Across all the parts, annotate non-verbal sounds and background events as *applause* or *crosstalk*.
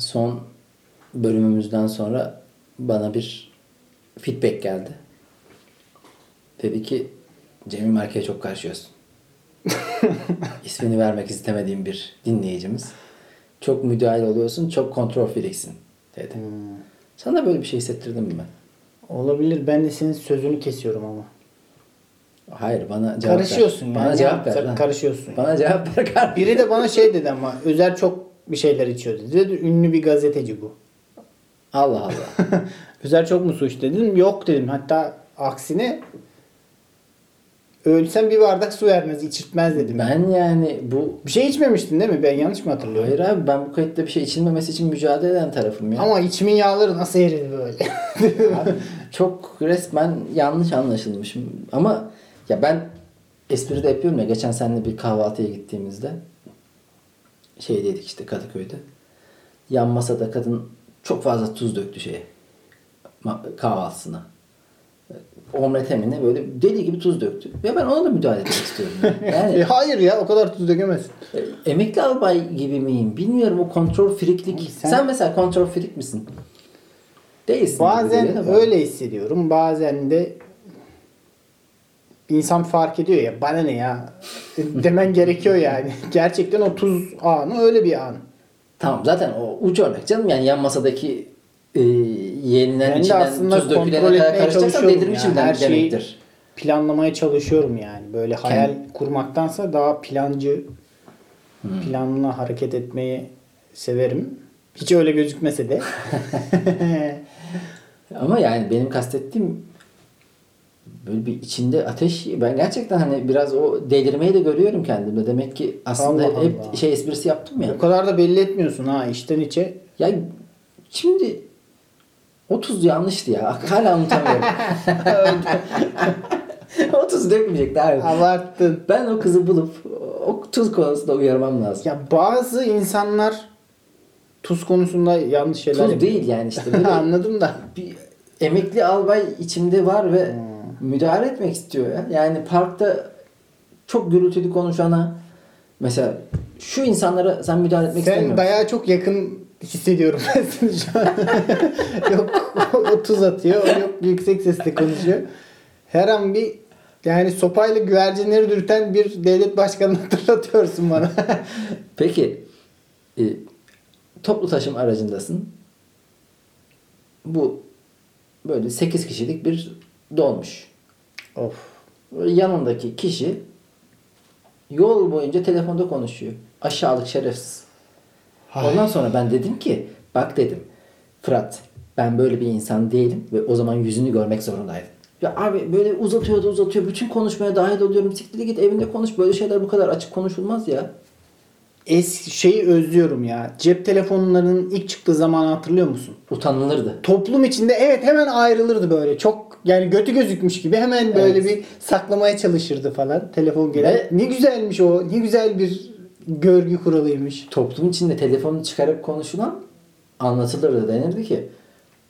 son bölümümüzden sonra bana bir feedback geldi. Dedi ki Cemil Marka'ya çok karşıyorsun. *laughs* İsmini vermek istemediğim bir dinleyicimiz. Çok müdahil oluyorsun, çok kontrol freaksin dedi. Sana böyle bir şey hissettirdim mi ben? Olabilir. Ben de senin sözünü kesiyorum ama. Hayır bana cevap Karışıyorsun ver. yani. Bana cevap ver. Lan. karışıyorsun. Bana cevap ver kardeşim. Biri de bana şey dedi ama Özer çok bir şeyler içiyor dedi. ünlü bir gazeteci bu. Allah Allah. *laughs* Özer çok mu su içti dedim. Yok dedim. Hatta aksine ölsem bir bardak su vermez, içirtmez dedim. ben yani bu Bir şey içmemiştin değil mi? Ben yanlış mı hatırlıyorum? Hayır abi ben bu kayıtta bir şey içilmemesi için mücadele eden tarafım ya. Ama içimin yağları nasıl eridi böyle? *laughs* Abi, çok resmen yanlış anlaşılmışım. Ama ya ben espri de yapıyorum ya. Geçen seninle bir kahvaltıya gittiğimizde şey dedik işte Kadıköy'de. Yan masada kadın çok fazla tuz döktü şeye. Kahvaltısına. Omlete mi ne böyle deli gibi tuz döktü. Ve ben ona da müdahale etmek istiyorum. *laughs* E, Yani hayır ya o kadar tuz dökemezsin. e, emekli albay gibi miyim? Bilmiyorum o kontrol friklik. Sen... sen- mesela kontrol frik misin? Değilsin. Bazen öyle hissediyorum. Bazen de insan fark ediyor ya bana ne ya demen gerekiyor yani. *laughs* Gerçekten o tuz anı öyle bir an. Tamam zaten o uç örnek canım yani yan masadaki e, yeğeninden Ben de içinden aslında tuz dökülene kadar karışacaksan çalışıyorum delirmişim ya. Her şeyi demektir. planlamaya çalışıyorum yani. Böyle hayal kurmaktansa daha plancı, Hmm. planla hareket etmeyi severim. Hiç öyle gözükmese de. *laughs* Ama yani benim kastettiğim böyle bir içinde ateş ben gerçekten hani biraz o delirmeyi de görüyorum kendimde. Demek ki aslında Allah hep Allah. şey esprisi yaptım ya. o kadar da belli etmiyorsun ha içten içe. Ya şimdi 30 yanlıştı ya. *laughs* Hala unutamıyorum. 30 dökmeyecekti abi. Abarttın. Ben o kızı bulup o tuz konusunda uyarmam lazım. Ya bazı insanlar tuz konusunda yanlış şeyler Tuz yapıyor. değil yani işte. *laughs* Anladım da. bir emekli albay içimde var ve Hmm. Müdahale etmek istiyor ya. Yani parkta çok gürültülü konuşana mesela şu insanlara sen müdahale etmek Sen istemiyorsun. bayağı çok yakın hissediyorum ben seni şu an. *laughs* yok o tuz atıyor, o yok yüksek sesle konuşuyor. Her an bir yani sopayla güvercinleri dürten bir devlet başkanını *laughs* hatırlatıyorsun bana. *laughs* Peki e, toplu taşıma aracındasın. Bu böyle 8 kişilik bir dolmuş. Of. Yanındaki kişi yol boyunca telefonda konuşuyor. Aşağılık şerefsiz. Ondan sonra ben dedim ki bak dedim Fırat ben böyle bir insan değilim ve o zaman yüzünü görmek zorundaydım. Ya abi böyle uzatıyor da uzatıyor. Bütün konuşmaya dahil oluyorum. Siktir git evinde konuş. Böyle şeyler bu kadar açık konuşulmaz ya. Es şeyi özlüyorum ya. Cep telefonlarının ilk çıktığı zamanı hatırlıyor musun? Utanılırdı. Toplum içinde evet hemen ayrılırdı böyle. Çok yani götü gözükmüş gibi hemen böyle Evet. bir saklamaya çalışırdı falan telefon gelen. Ve- Ne güzelmiş o. Ne güzel bir görgü kuralıymış. Toplum içinde telefonu çıkarıp konuşulan anlatılırdı. Denirdi ki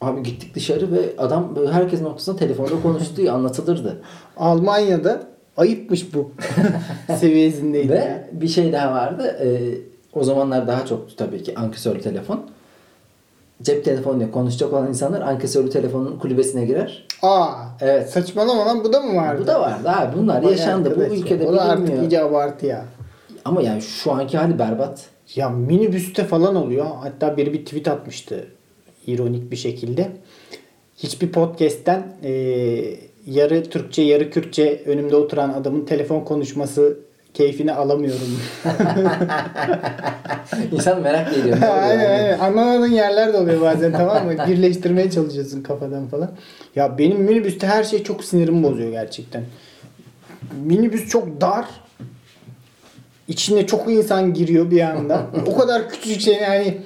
abi gittik dışarı ve adam böyle herkesin ortasında telefonda konuştuğu anlatılırdı. *laughs* Almanya'da ayıpmış bu *laughs* seviyesindeydi. Ve ya. bir şey daha vardı. Ee, o zamanlar daha çoktu tabii ki ankesörlü telefon. Cep telefonuyla konuşacak olan insanlar ankesörlü telefonun kulübesine girer. Aa, Evet. saçmalama lan bu da mı vardı? Bu da vardı abi. Bunlar Vay yaşandı. Bu ülkede O da artık iyice abartı ya. Ama yani şu anki hali berbat. Ya minibüste falan oluyor. Hatta biri bir tweet atmıştı. ironik bir şekilde. Hiçbir podcast'ten e, yarı Türkçe yarı Kürtçe önümde oturan adamın telefon konuşması keyfini alamıyorum. *laughs* İnsan merak ediyor. aynen yani? aynen. Anlamadığın yerler de oluyor bazen tamam mı? Birleştirmeye çalışıyorsun kafadan falan. Ya benim minibüste her şey çok sinirimi bozuyor gerçekten. Minibüs çok dar. İçine çok insan giriyor bir anda. o kadar küçücük şey yani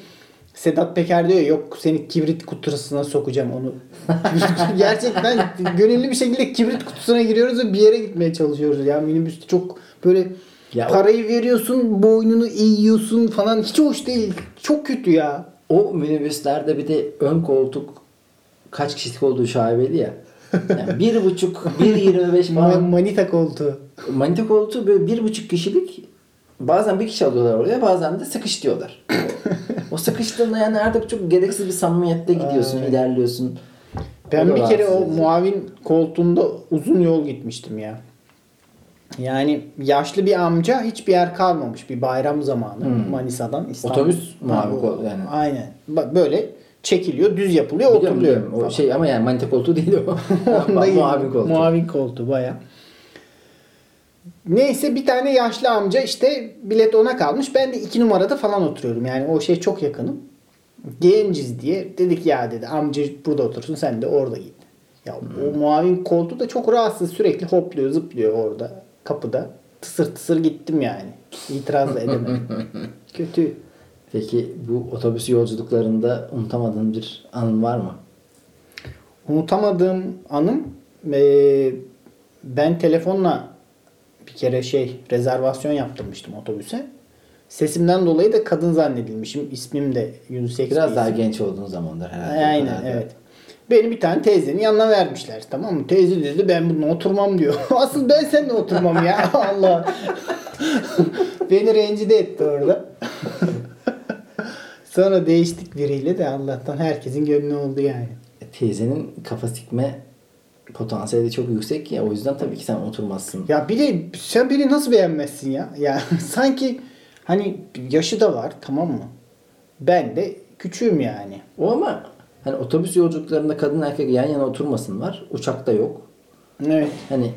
Sedat Peker diyor yok seni kibrit kutusuna sokacağım onu. *laughs* Gerçekten gönüllü bir şekilde kibrit kutusuna giriyoruz ve bir yere gitmeye çalışıyoruz. Ya minibüste çok böyle Ya o- parayı veriyorsun, boynunu eğiyorsun falan. Hiç hoş değil. Çok kötü ya. O minibüslerde bir de ön koltuk kaç kişilik olduğu şaibeli ya. Yani bir buçuk, bir yirmi beş falan. Manita koltuğu. Manita koltuğu böyle bir buçuk kişilik bazen bir kişi alıyorlar oraya bazen de sıkış diyorlar. *laughs* O sıkıştığında yani artık çok gereksiz bir samimiyette gidiyorsun, Aynen. ilerliyorsun. Ben O bir kere o muavin koltuğunda uzun yol gitmiştim ya. Yani yaşlı bir amca hiçbir yer kalmamış bir bayram zamanı Hmm. Manisa'dan İstanbul. Otobüs muavi Ha, kol- yani. Aynen. Böyle çekiliyor, düz yapılıyor, Biliyorum, oturuluyor. biliyorum. O falan. şey ama yani manita koltuğu değil o. *laughs* Onda. Muavin koltuğu. Muavin koltuğu baya. Neyse bir tane yaşlı amca işte bilet ona kalmış. Ben de iki numarada falan oturuyorum. Yani o şey çok yakınım. Genciz diye. Dedik ya dedi amca burada otursun sen de orada git. Ya o muavin koltuğu da çok rahatsız. Sürekli hopluyor zıplıyor orada kapıda. Tısır tısır gittim yani. İtiraz da edemedim. *laughs* Kötü. Peki bu otobüs yolculuklarında unutamadığın bir anın var mı? Unutamadığım anım eee, ben telefonla bir kere şey rezervasyon yaptırmıştım otobüse. Sesimden dolayı da kadın zannedilmişim. İsmim de Yunus Ekşi. Biraz daha isim. genç olduğun zamandır herhalde. Aynen da. evet. Beni bir tane teyzenin yanına vermişler. Tamam mı? Teyze dedi ben bununla oturmam diyor. *laughs* Asıl ben seninle oturmam ya. *laughs* Allah. *laughs* Beni rencide etti orada. Sonra değiştik biriyle de Allah'tan herkesin gönlü oldu yani. Teyzenin kafa sikme potansiyeli çok yüksek ya o yüzden tabii ki sen oturmazsın. Ya bir de sen beni nasıl beğenmezsin ya? Ya *laughs* sanki hani yaşı da var tamam mı? Ben de küçüğüm yani. O ama hani otobüs yolculuklarında kadın erkek yan yana oturmasın var. Uçakta yok. Evet. Hani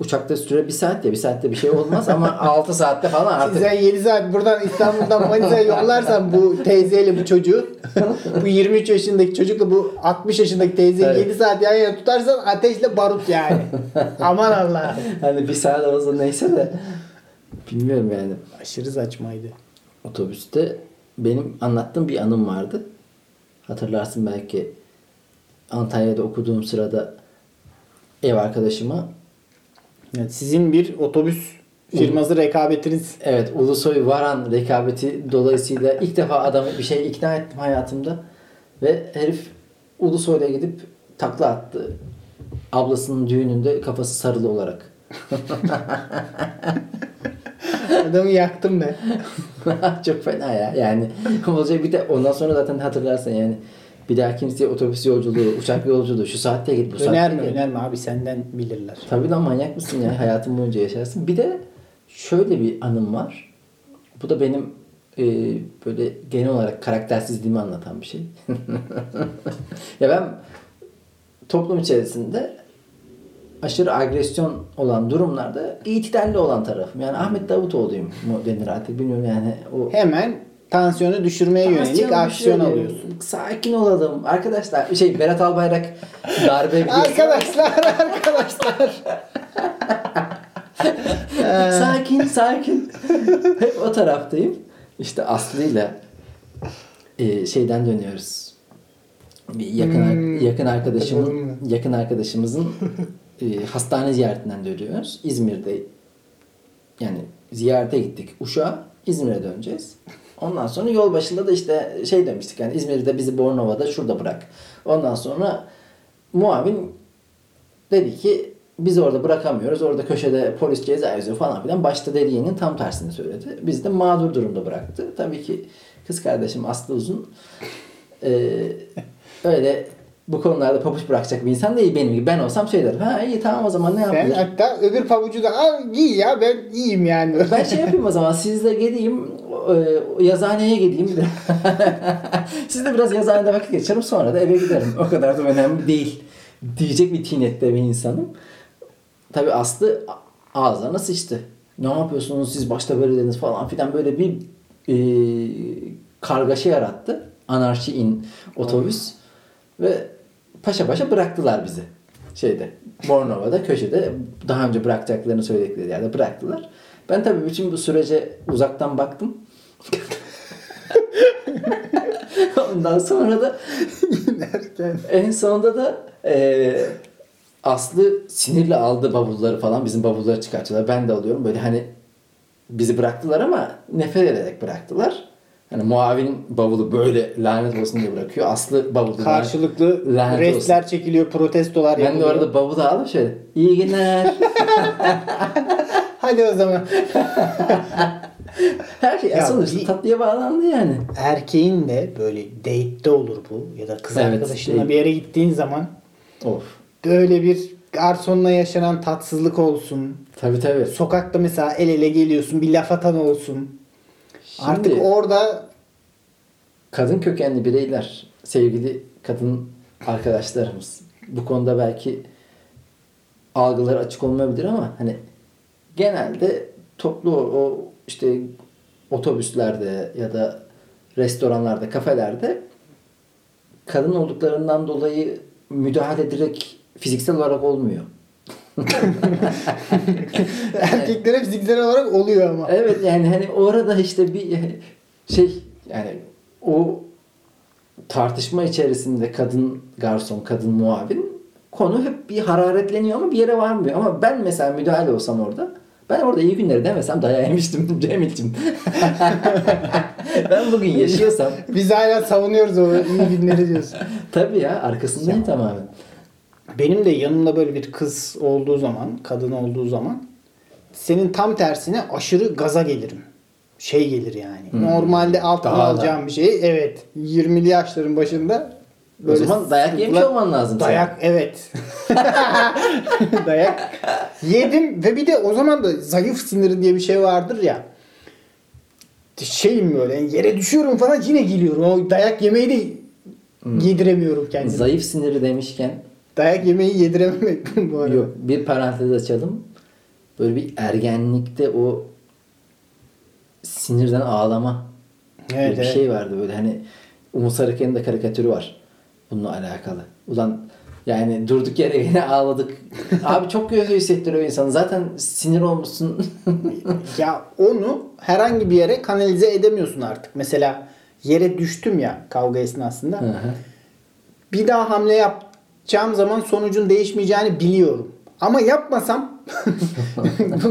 uçakta süre bir saat ya bir saatte bir şey olmaz ama *laughs* 6 saatte falan artık. Sen 7 saat buradan İstanbul'dan Manisa'ya yollarsan bu teyzeyle bu çocuğu bu 23 yaşındaki çocukla bu 60 yaşındaki teyzeyi Evet. 7 saat yan yana tutarsan ateşle barut yani. *laughs* Aman Allah. Hani bir saat olsa neyse de bilmiyorum yani. Aşırı saçmaydı. Otobüste benim anlattığım bir anım vardı. Hatırlarsın belki Antalya'da okuduğum sırada ev arkadaşıma Yani sizin bir otobüs firması rekabetiniz evet Ulusoy Varan rekabeti dolayısıyla ilk defa adamı bir şey ikna ettim hayatımda ve herif Ulusoy'la gidip takla attı. Ablasının düğününde kafası sarılı olarak. *laughs* adamı yaktım ben. *laughs* Çok fena ya. Yani olacak bir de ondan sonra zaten hatırlarsın yani bir daha kimseye otobüs yolculuğu, uçak yolculuğu şu saatte git bu saatte Önerme git. önerme abi senden bilirler. Tabii lan manyak mısın ya? Hayatın boyunca yaşarsın. Bir de şöyle bir anım var. Bu da benim e, böyle genel olarak karaktersizliğimi anlatan bir şey. *laughs* ya ben toplum içerisinde aşırı agresyon olan durumlarda itidalli olan tarafım. Yani Ahmet Davutoğlu'yum mu denir artık bilmiyorum yani. O Hemen tansiyonu düşürmeye yönelik Tansiyon aksiyon düşüyor. alıyorsun. Sakin olalım. Arkadaşlar şey Berat Albayrak darbe. *laughs* Arkadaşlar arkadaşlar. *laughs* sakin sakin. Hep o taraftayım. İşte Aslı'yla e, şeyden dönüyoruz. Bir yakın Hmm. yakın arkadaşımın yakın arkadaşımızın e, hastane ziyaretinden dönüyoruz. İzmir'de yani ziyarete gittik Uşak'a. İzmir'e döneceğiz. Ondan sonra yol başında da işte şey demiştik yani İzmir'de bizi Bornova'da şurada bırak. Ondan sonra muavin dedi ki biz orada bırakamıyoruz. Orada köşede polis ceza yazıyor falan filan. Başta dediğinin tam tersini söyledi. Biz de mağdur durumda bıraktı. Tabii ki kız kardeşim Aslı Uzun eee, öyle bu konularda pabuç bırakacak bir insan değil benim gibi. Ben olsam şey derim. Ha iyi tamam o zaman ne Sen yapılır? hatta öbür pabucu da al giy ya ben iyiyim yani. Ben şey yapayım o zaman sizle geleyim e, yazıhaneye gideyim. *laughs* De biraz yazıhanede vakit geçirelim sonra da eve giderim. O kadar da önemli değil. Diyecek bir tinette bir insanım. Tabi Aslı ağzına sıçtı. Ne yapıyorsunuz siz başta böyle dediniz falan filan böyle bir e, kargaşa yarattı. Anarşi in otobüs. Ve paşa paşa bıraktılar bizi. Şeyde Bornova'da köşede daha önce bırakacaklarını söyledikleri yerde bıraktılar. Ben tabii bütün bu sürece uzaktan baktım. *laughs* Ondan sonra da en sonunda da e, Aslı sinirle aldı bavulları falan. Bizim bavulları çıkarttılar. Ben de alıyorum. Böyle hani bizi bıraktılar ama nefret ederek bıraktılar. Hani muavin bavulu böyle lanet olsun diye bırakıyor. Aslı bavulu Karşılıklı Lanet restler çekiliyor, protestolar Ben de yapılıyor. orada bavulu alıp şöyle iyi günler. *laughs* Hadi o zaman. *laughs* Her şey Ya sonuçta bir- tatlıya bağlandı yani. Erkeğin de böyle date'de olur bu ya da kız Evet, arkadaşınla date. bir yere gittiğin zaman Of. böyle bir garsonla yaşanan tatsızlık olsun. Tabii tabii. Sokakta mesela el ele geliyorsun bir laf atan olsun. Şimdi Artık orada kadın kökenli bireyler, sevgili kadın arkadaşlarımız bu konuda belki algıları açık olmayabilir ama hani genelde toplu o işte otobüslerde ya da restoranlarda, kafelerde kadın olduklarından dolayı müdahale direkt fiziksel olarak olmuyor. *laughs* erkeklere fiziksel olarak oluyor ama. Evet yani hani orada işte bir şey yani o tartışma içerisinde kadın garson, kadın muavin konu hep bir hararetleniyor ama bir yere varmıyor. Ama ben mesela müdahale olsam orada ben orada iyi günleri demesem dayağı yemiştim *laughs* Cemil'cim. ben bugün yaşıyorsam *laughs* Biz hala savunuyoruz o iyi günleri diyorsun. *laughs* tabii ya arkasındayım tamamen. Benim de yanımda böyle bir kız olduğu zaman, kadın olduğu zaman senin tam tersine aşırı gaza gelirim. Şey gelir yani. Normalde altına Daha da. alacağım bir şey. Evet. 20'li yaşların başında o zaman dayak yemiş sıkıntılar- olman lazım. Dayak evet. *laughs* dayak yedim ve bir de o zaman da zayıf siniri diye bir şey vardır ya. Şeyim böyle yere düşüyorum falan yine geliyorum. O dayak yemeyi de yediremiyorum kendime. Zayıf siniri demişken Dayak yemeyi yedirememek *laughs* bu arada. Yok bir parantez açalım. Böyle bir ergenlikte o sinirden ağlama Evet, bir evet. şey vardı böyle hani Umut Sarıkaya'nın da karikatürü var bununla alakalı. Ulan yani durduk yere yine ağladık. *laughs* Abi çok kötü hissettiriyor insanı. Zaten sinir olmuşsun. *laughs* Ya onu herhangi bir yere kanalize edemiyorsun artık. Mesela yere düştüm ya kavga esnasında. Hı hı. bir daha hamle yapacağım zaman sonucun değişmeyeceğini biliyorum. Ama yapmasam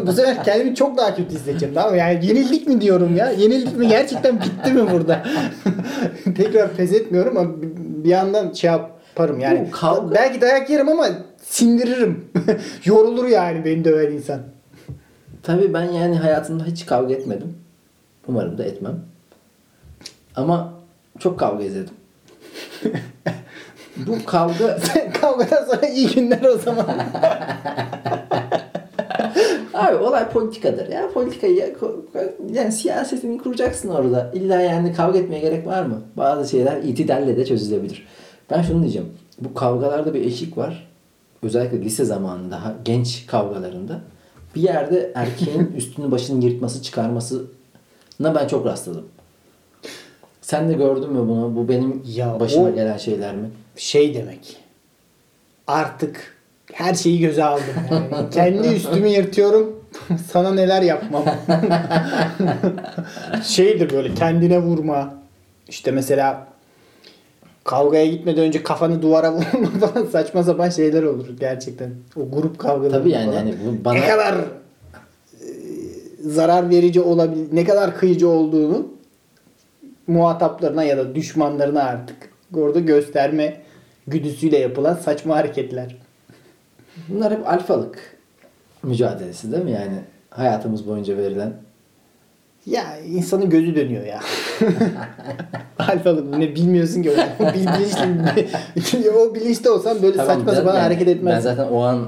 bu sefer kendimi çok daha kötü hissedeceğim. Tamam mı? Yani yenildik mi diyorum ya? Yenildik mi? Gerçekten bitti mi burada? *laughs* Tekrar pes etmiyorum ama bir yandan şey yaparım yani. Bu kavga- Belki dayak yerim ama sindiririm. *laughs* Yorulur yani beni döven insan. Tabii ben yani hayatımda hiç kavga etmedim. Umarım da etmem. Ama çok kavga izledim. *laughs* Bu kavga Kavgadan sonra iyi günler o zaman. Abi olay politikadır ya. Politikayı ya- yani siyasetini kuracaksın orada. İlla yani kavga etmeye gerek var mı? Bazı şeyler itidalle de çözülebilir. Ben şunu diyeceğim. Bu kavgalarda bir eşik var. Özellikle lise zamanında, daha genç kavgalarında. Bir yerde erkeğin *laughs* üstünü başını yırtması, çıkarmasına ben çok rastladım. Sen de gördün mü bunu? Bu benim Ya başıma gelen şeyler mi? şey demek. Artık her şeyi göze aldım. Yani kendi üstümü yırtıyorum. Sana neler yapmam. *laughs* Şeydir böyle kendine vurma. İşte mesela kavgaya gitmeden önce kafanı duvara *laughs* vurma falan saçma sapan şeyler olur gerçekten. O grup kavgaları Tabii yani falan. hani bu bana ne kadar e, zarar verici olabilir, ne kadar kıyıcı olduğunu muhataplarına ya da düşmanlarına artık orada gösterme güdüsüyle yapılan saçma hareketler. Bunlar hep alfalık mücadelesi değil mi? Yani hayatımız boyunca verilen. Ya insanın gözü dönüyor ya. *laughs* Alfalık ne bilmiyorsun ki o, o bil- bilinçli o bilinçte olsan böyle Tamam, saçma ben- sapan yani hareket Ben etmezsin. zaten o an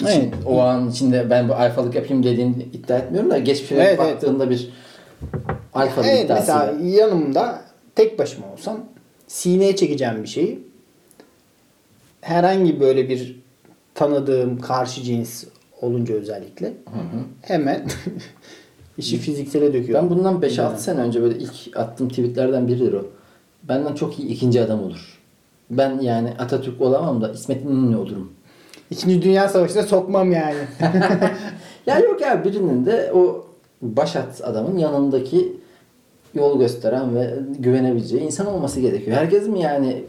için, Evet. o an içinde ben bu alfalık yapayım dediğini iddia etmiyorum da geçmişe Evet, evet. baktığında bir alfalık evet iddiası. mesela yanımda tek başıma olsam sineye çekeceğim bir şeyi herhangi böyle bir tanıdığım karşı cins olunca özellikle hemen *laughs* işi fiziksele döküyorum. Ben bundan 5-6 sene önce böyle ilk attığım tweetlerden biridir o. Benden çok iyi ikinci adam olur. Ben yani Atatürk olamam da İsmet İnönü olurum. İkinci Dünya Savaşı'na sokmam yani. *laughs* *laughs* Ya yok ya birinin de o başat adamın yanındaki yol gösteren ve güvenebileceği insan olması gerekiyor. Herkes mi yani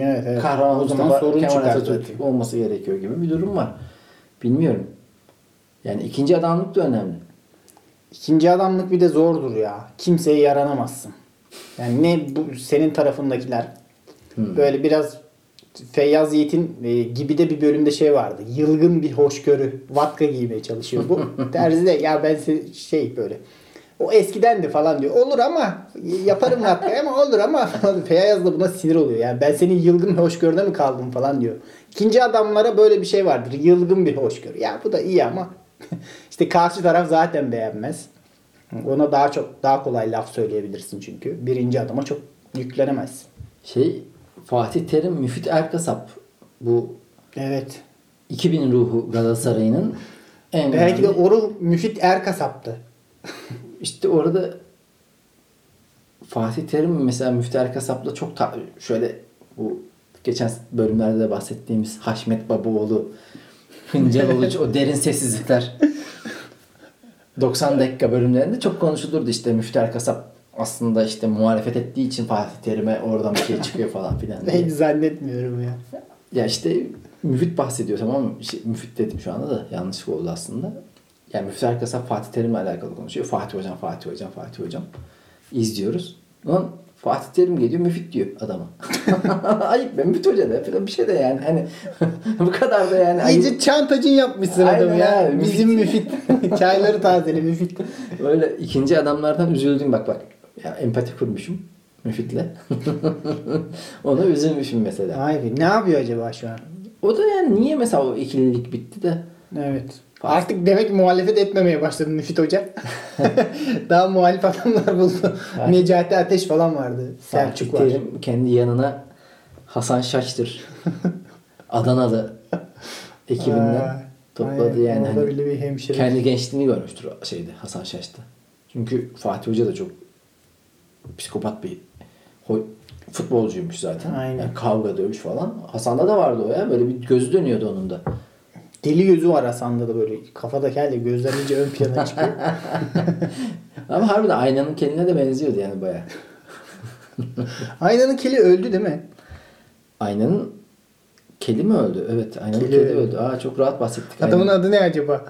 evet evet. kahraman o zaman sorun Kemal Atatürk olması gerekiyor gibi bir durum var. Bilmiyorum. Yani ikinci adamlık da önemli. İkinci adamlık bir de zordur ya. Kimseye yaranamazsın. Yani ne bu senin tarafındakiler Hmm. böyle biraz Feyyaz Yiğit'in e, gibi de bir bölümde şey vardı. Yılgın bir hoşgörü. Vatka giymeye çalışıyor bu. *laughs* Terzi de ya ben şey böyle O eskiden de falan diyor. Olur ama yaparım hatta ama olur ama falan. *laughs* Feyyaz da buna sinir oluyor. Yani ben senin yılgın bir hoşgörüne mi kaldım falan diyor. İkinci adamlara böyle bir şey vardır. Yılgın bir hoşgörü. Ya bu da iyi ama *laughs* işte karşı taraf zaten beğenmez. Ona daha çok daha kolay laf söyleyebilirsin çünkü. Birinci adama çok yüklenemezsin. Şey Fatih Terim Müfit Erkasap bu Evet. 2000 ruhu Galatasaray'ın en Belki de önemli- Orul Müfit Erkasap'tı. *laughs* İşte orada Fatih Terim mesela Müftü Erkasap'la çok ta- şöyle bu geçen bölümlerde de bahsettiğimiz Haşmet Babaoğlu, *laughs* Hıncal Uluç o derin sessizlikler *laughs* 90 dakika bölümlerinde çok konuşulurdu işte Müftü Erkasap aslında işte muhalefet ettiği için Fatih Terim'e oradan bir şey çıkıyor falan filan diye. *laughs* Hiç zannetmiyorum ya. Ya işte Müfit bahsediyor tamam mı? Şey, müfit dedim şu anda da yanlış oldu aslında. Yani Müfit Erkasap Fatih Terim'le alakalı konuşuyor. Fatih Hocam, Fatih Hocam, Fatih Hocam. İzliyoruz. Lan Fatih Terim geliyor Müfit diyor adama. *laughs* ayıp be Müfit Hoca da falan bir şey de yani. Hani *laughs* bu kadar da yani. ayıp. İyice çantacın yapmışsın Aynen adamı ya. abi. Bizim müfit. *laughs* Çayları tazeli müfit. Böyle ikinci adamlardan üzüldüm bak bak. Ya empati kurmuşum Müfit'le. Ona üzülmüşüm mesela. Be ne yapıyor acaba şu an? O da yani niye mesela o ikililik bitti de Evet. Artık demek muhalefet etmemeye başladı Müfit Hoca. *laughs* Daha muhalif adamlar buldu. Evet. Necati Ateş falan vardı. Selçuk var. Terim kendi yanına Hasan Şaş'tır. Adanalı ekibinden Aa, topladı aynen. yani. Hani bir hemşire. kendi gençliğini görmüştür şeyde Hasan Şaş'ta. Çünkü Fatih Hoca da çok psikopat bir futbolcuymuş zaten. Aynen. Yani kavga dövüş falan. Hasan'da da vardı o ya. Böyle bir gözü dönüyordu onun da. Deli gözü var Hasan'da da böyle. Kafada kel de gözler iyice ön plana çıkıyor. *laughs* Ama harbiden aynanın kendine de benziyordu yani baya. *laughs* Aynanın keli öldü değil mi? Aynanın keli mi öldü? Evet aynanın Keli keli, öldü. öldü. Aa çok rahat bahsettik. Adamın Aynen. adı ne acaba?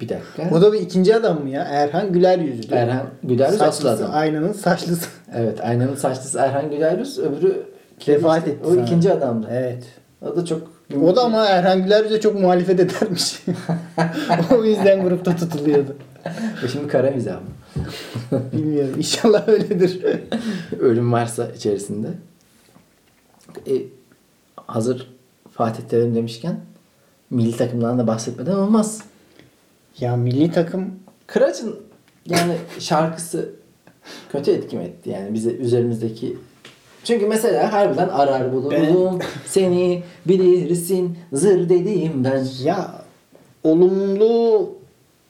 Bir dakika. O da bir ikinci adam mı ya? Erhan Güler yüzlü. Erhan Güler Yüz asıl Saçlısı, adam. Aynanın saçlısı. Evet aynanın saçlısı Erhan Güler Yüz, öbürü Vefat etti O sana. ikinci adamdı. Evet. O da çok O da ama Erhan Güler Yüz'e çok muhalefet edermiş. *laughs* o yüzden grupta tutuluyordu. O şimdi kara mizah mı? Bilmiyorum. İnşallah öyledir. Ölüm varsa içerisinde. E, hazır Fatih Terim demişken milli takımdan da bahsetmeden olmaz. ya milli takım Kıraç'ın yani şarkısı kötü etki mi etti yani bize üzerimizdeki çünkü mesela harbiden arar bulurum seni bilirsin zır dediğim ben. ya olumlu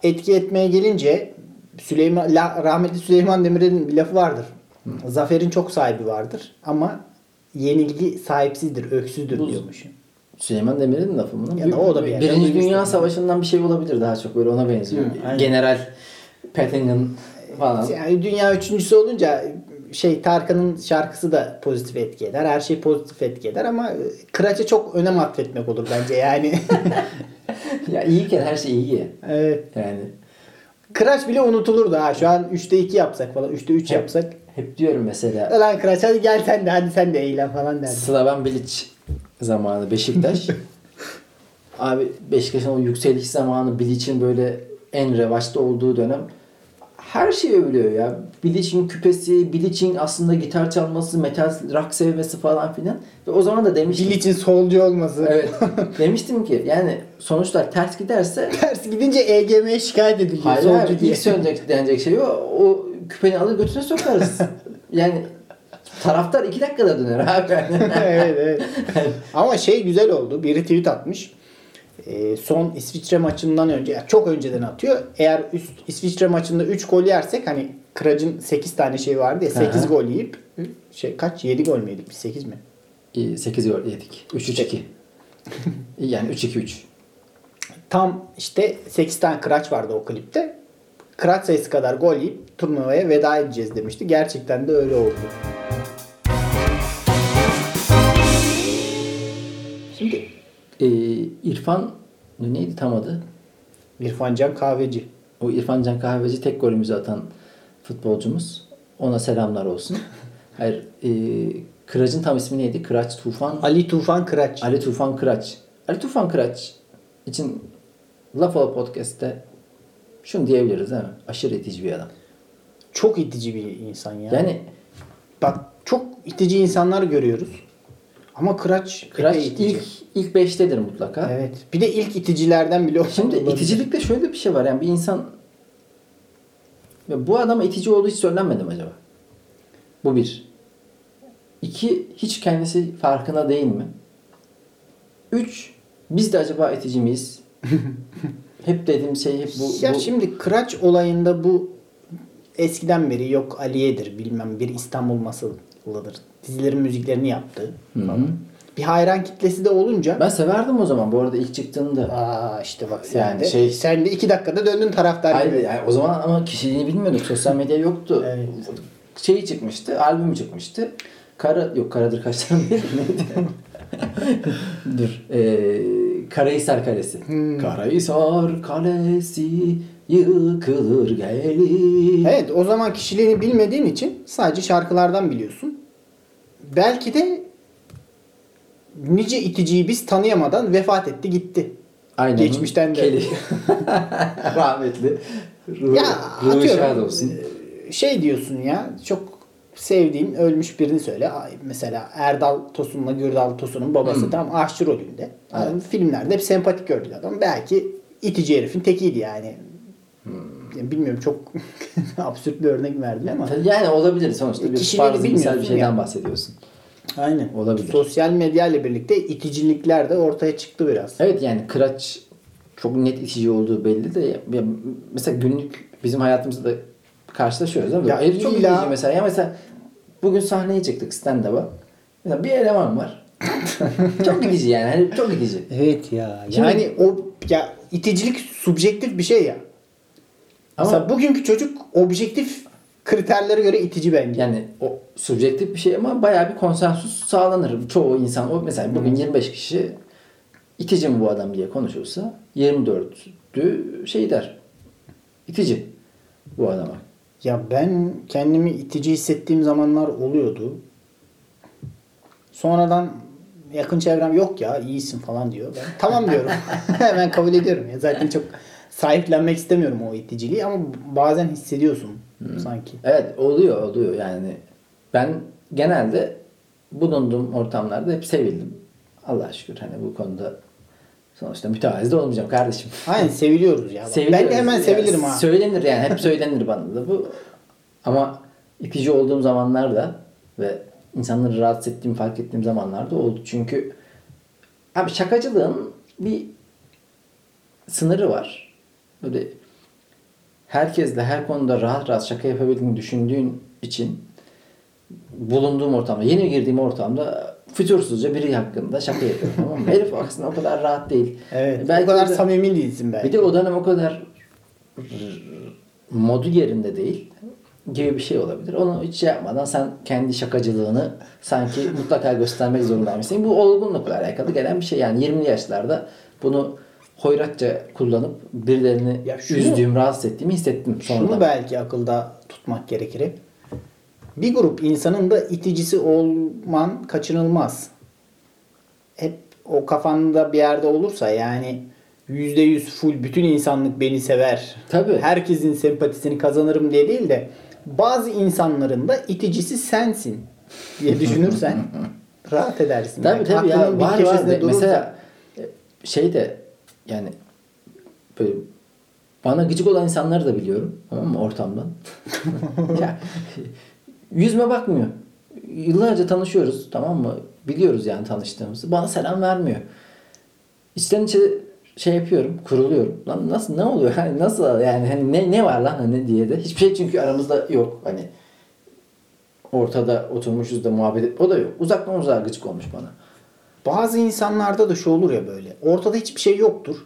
etki etmeye gelince Süleyman La- rahmetli Süleyman Demirel'in bir lafı vardır. Zaferin çok sahibi vardır ama yenilgi sahipsizdir, öksüzdür Bu- diyormuş. Süleyman Demirel'in lafı mı? Ya da o da bir Birinci. Dünya Savaşı'ndan bir şey olabilir daha çok böyle ona benziyor. Hı, aynen. General Pattingham falan. Yani dünya üçüncüsü olunca şey Tarkan'ın şarkısı da pozitif etki eder. Her şey pozitif etki eder ama Kıraç'a çok önem atfetmek olur bence yani. *laughs* ya iyiyken her şey iyi. evet. Yani Kıraç bile unutulurdu ha. Şu an 3'te 2 yapsak falan 3'te 3 yapsak. hep diyorum mesela Lan Kıraç hadi gel sen de hadi sen de eğlen falan derdi. Slaven Bilic zamanı Beşiktaş. *laughs* Abi Beşiktaş'ın o yükseliş zamanı Bilic'in böyle en revaçta olduğu dönem her şey övülüyor ya. Bilic'in küpesi, Bilic'in aslında gitar çalması, metal rock sevmesi falan filan. Ve o zaman da demiştim. Bilic'in solcu olması. Evet. *laughs* demiştim ki yani sonuçlar ters giderse Ters gidince EGM'ye şikayet ediliyor. Hayır solcu abi, diye. ilk söylenecek denecek şey o. O küpeni alır götüne sokarız. *laughs* yani taraftar iki dakikada döner abi. *laughs* evet evet. Ama şey güzel oldu. Biri tweet atmış. Ee, son İsviçre maçından önce yani çok önceden atıyor. Eğer üst, İsviçre maçında 3 gol yersek hani Kıraç'ın 8 tane şey vardı ya 8 Aha. gol yiyip şey kaç 7 gol mü yedik biz 8 mi? 8 gol yedik. 3-3-2. yani 3-2-3. Tam işte 8 tane Kıraç vardı o klipte. Kıraç sayısı kadar gol yiyip turnuvaya veda edeceğiz demişti. Gerçekten de öyle oldu. Şimdi e, İrfan neydi tam adı? İrfan Can Kahveci. O İrfan Can Kahveci tek golümüzü atan futbolcumuz. Ona selamlar olsun. *laughs* Hayır, e, Kıraç'ın tam ismi neydi? Kıraç Tufan. Ali Tufan Kıraç. Ali Tufan Kıraç. Ali Tufan Kıraç için Laf Ola Podcast'te şunu diyebiliriz değil mi? Aşırı itici bir adam. çok itici bir insan ya. Yani Bak çok itici insanlar görüyoruz. Ama Kıraç, Kıraç itici. ilk ilk beştedir mutlaka. Evet. Bir de ilk iticilerden bile Şimdi olabilir. iticilikte şöyle bir şey var. Yani bir insan Ya bu adama itici olduğu hiç söylenmedi mi acaba? Bu bir. İki, hiç kendisi farkında değil mi? Üç, biz de acaba itici miyiz? *laughs* hep dediğim şey hep bu. ya bu- şimdi Kıraç olayında bu eskiden beri yok Aliye'dir bilmem bir İstanbul masalıdır. Dizilerin müziklerini yaptı. Bir hayran kitlesi de olunca Ben severdim o zaman bu arada ilk çıktığında. Aa işte bak sen Yani de şey- sen de iki dakikada döndün taraftar Hayır gibi. yani o zaman ama kişiliğini bilmiyorduk. Sosyal medya yoktu. Evet. Şeyi çıkmıştı, albüm çıkmıştı. Kara yok Karadır Kaşlarım değil neydi? Dur. Ee, Karahisar Kalesi. Hmm. Karahisar Kalesi yıkılır gelir. Evet o zaman kişiliğini bilmediğin için sadece şarkılardan biliyorsun. Belki de nice iticiyi biz tanıyamadan vefat etti gitti. Aynen. Geçmişten de. Keli. *laughs* Rahmetli. Ruh, Ya ruhu atıyorum olsun. e, şey diyorsun ya çok sevdiğin ölmüş birini söyle. Mesela Erdal Tosun'la Gürdal Tosun'un babası Hmm. tam aşçı rolünde. Evet. Yani filmlerde hep sempatik gördük adam. Belki itici herifin tekiydi yani. Hmm. Yani bilmiyorum çok *laughs* absürt bir örnek verdim ama. Yani olabilir sonuçta bir Kişiliğini farz misal bir şeyden ya. bahsediyorsun. Aynen. Olabilir. Sosyal medya ile birlikte iticilikler de ortaya çıktı biraz. Evet yani Kıraç çok net itici olduğu belli de ya, mesela günlük bizim hayatımızda da karşılaşıyoruz mi? Ya çok illa- itici mesela. Ya mesela bugün sahneye çıktık stand-up'a. Mesela bir eleman var. *laughs* çok itici yani. Hani çok itici. Evet ya. Şimdi- yani o ya iticilik subjektif bir şey ya. Ama Mesela bugünkü çocuk objektif kriterlere göre itici bence. yani o subjektif bir şey ama bayağı bir konsensus sağlanır. Çoğu insan o mesela bugün 25 kişi itici mi bu adam diye konuşulsa 24'ü şey der. İtici bu adama. Ya ben kendimi itici hissettiğim zamanlar oluyordu. Sonradan yakın çevrem yok ya iyisin falan diyor. Ben tamam diyorum. *laughs* *laughs* Hemen kabul ediyorum ya. Zaten çok sahiplenmek istemiyorum o iticiliği ama bazen hissediyorsun sanki. Evet oluyor oluyor yani. Ben genelde bulunduğum ortamlarda hep sevildim. Allah şükür hani bu konuda sonuçta mütevazi de olmayacağım kardeşim. Aynen *laughs* seviliyoruz ya. Ben Seviliyoruz. de hemen Yani sevilirim ha. Söylenir yani hep *laughs* söylenir bana da bu. Ama itici olduğum zamanlarda ve insanları rahatsız ettiğimi fark ettiğim zamanlarda oldu. Çünkü abi şakacılığın bir sınırı var. Böyle herkesle her konuda rahat rahat şaka yapabildiğini düşündüğün için bulunduğum ortamda, yeni girdiğim ortamda fütursuzca biri hakkında şaka yapıyorum tamam mı? *laughs* Herif aslında o kadar rahat değil. Evet. Belki o kadar de- samimi değilsin belki. bir de o dönem o kadar modu yerinde değil gibi bir şey olabilir. Onu hiç şey yapmadan sen kendi şakacılığını sanki mutlaka göstermek zorundaymışsın. Bu olgunlukla alakalı gelen bir şey. Yani 20'li yaşlarda bunu hoyratça kullanıp birilerini Ya şunu- üzdüğüm, rahatsız ettiğimi hissettim sonradan. Şunu belki akılda tutmak gerekir hep. Bir grup insanın da iticisi olman kaçınılmaz. Hep o kafanda bir yerde olursa yani yüzde yüz full bütün insanlık beni sever. Tabii. Herkesin sempatisini kazanırım diye değil de bazı insanların da iticisi sensin diye *laughs* düşünürsen rahat edersin. Tabii Yani tabii ya var var. durursa- mesela şey de yani böyle bana gıcık olan insanları da biliyorum tamam mı ortamdan. *laughs* ya, yüzme bakmıyor. Yıllarca tanışıyoruz tamam mı? Biliyoruz yani tanıştığımızı. Bana selam vermiyor. İçten içe şey yapıyorum, kuruluyorum. Lan nasıl ne oluyor? Hani nasıl yani hani ne ne var lan hani diye de. Hiçbir şey çünkü aramızda yok. Hani ortada oturmuşuz da muhabbet et- O da yok. Uzaktan uzağa gıcık olmuş bana. Bazı insanlarda da şu olur ya böyle. Ortada hiçbir şey yoktur.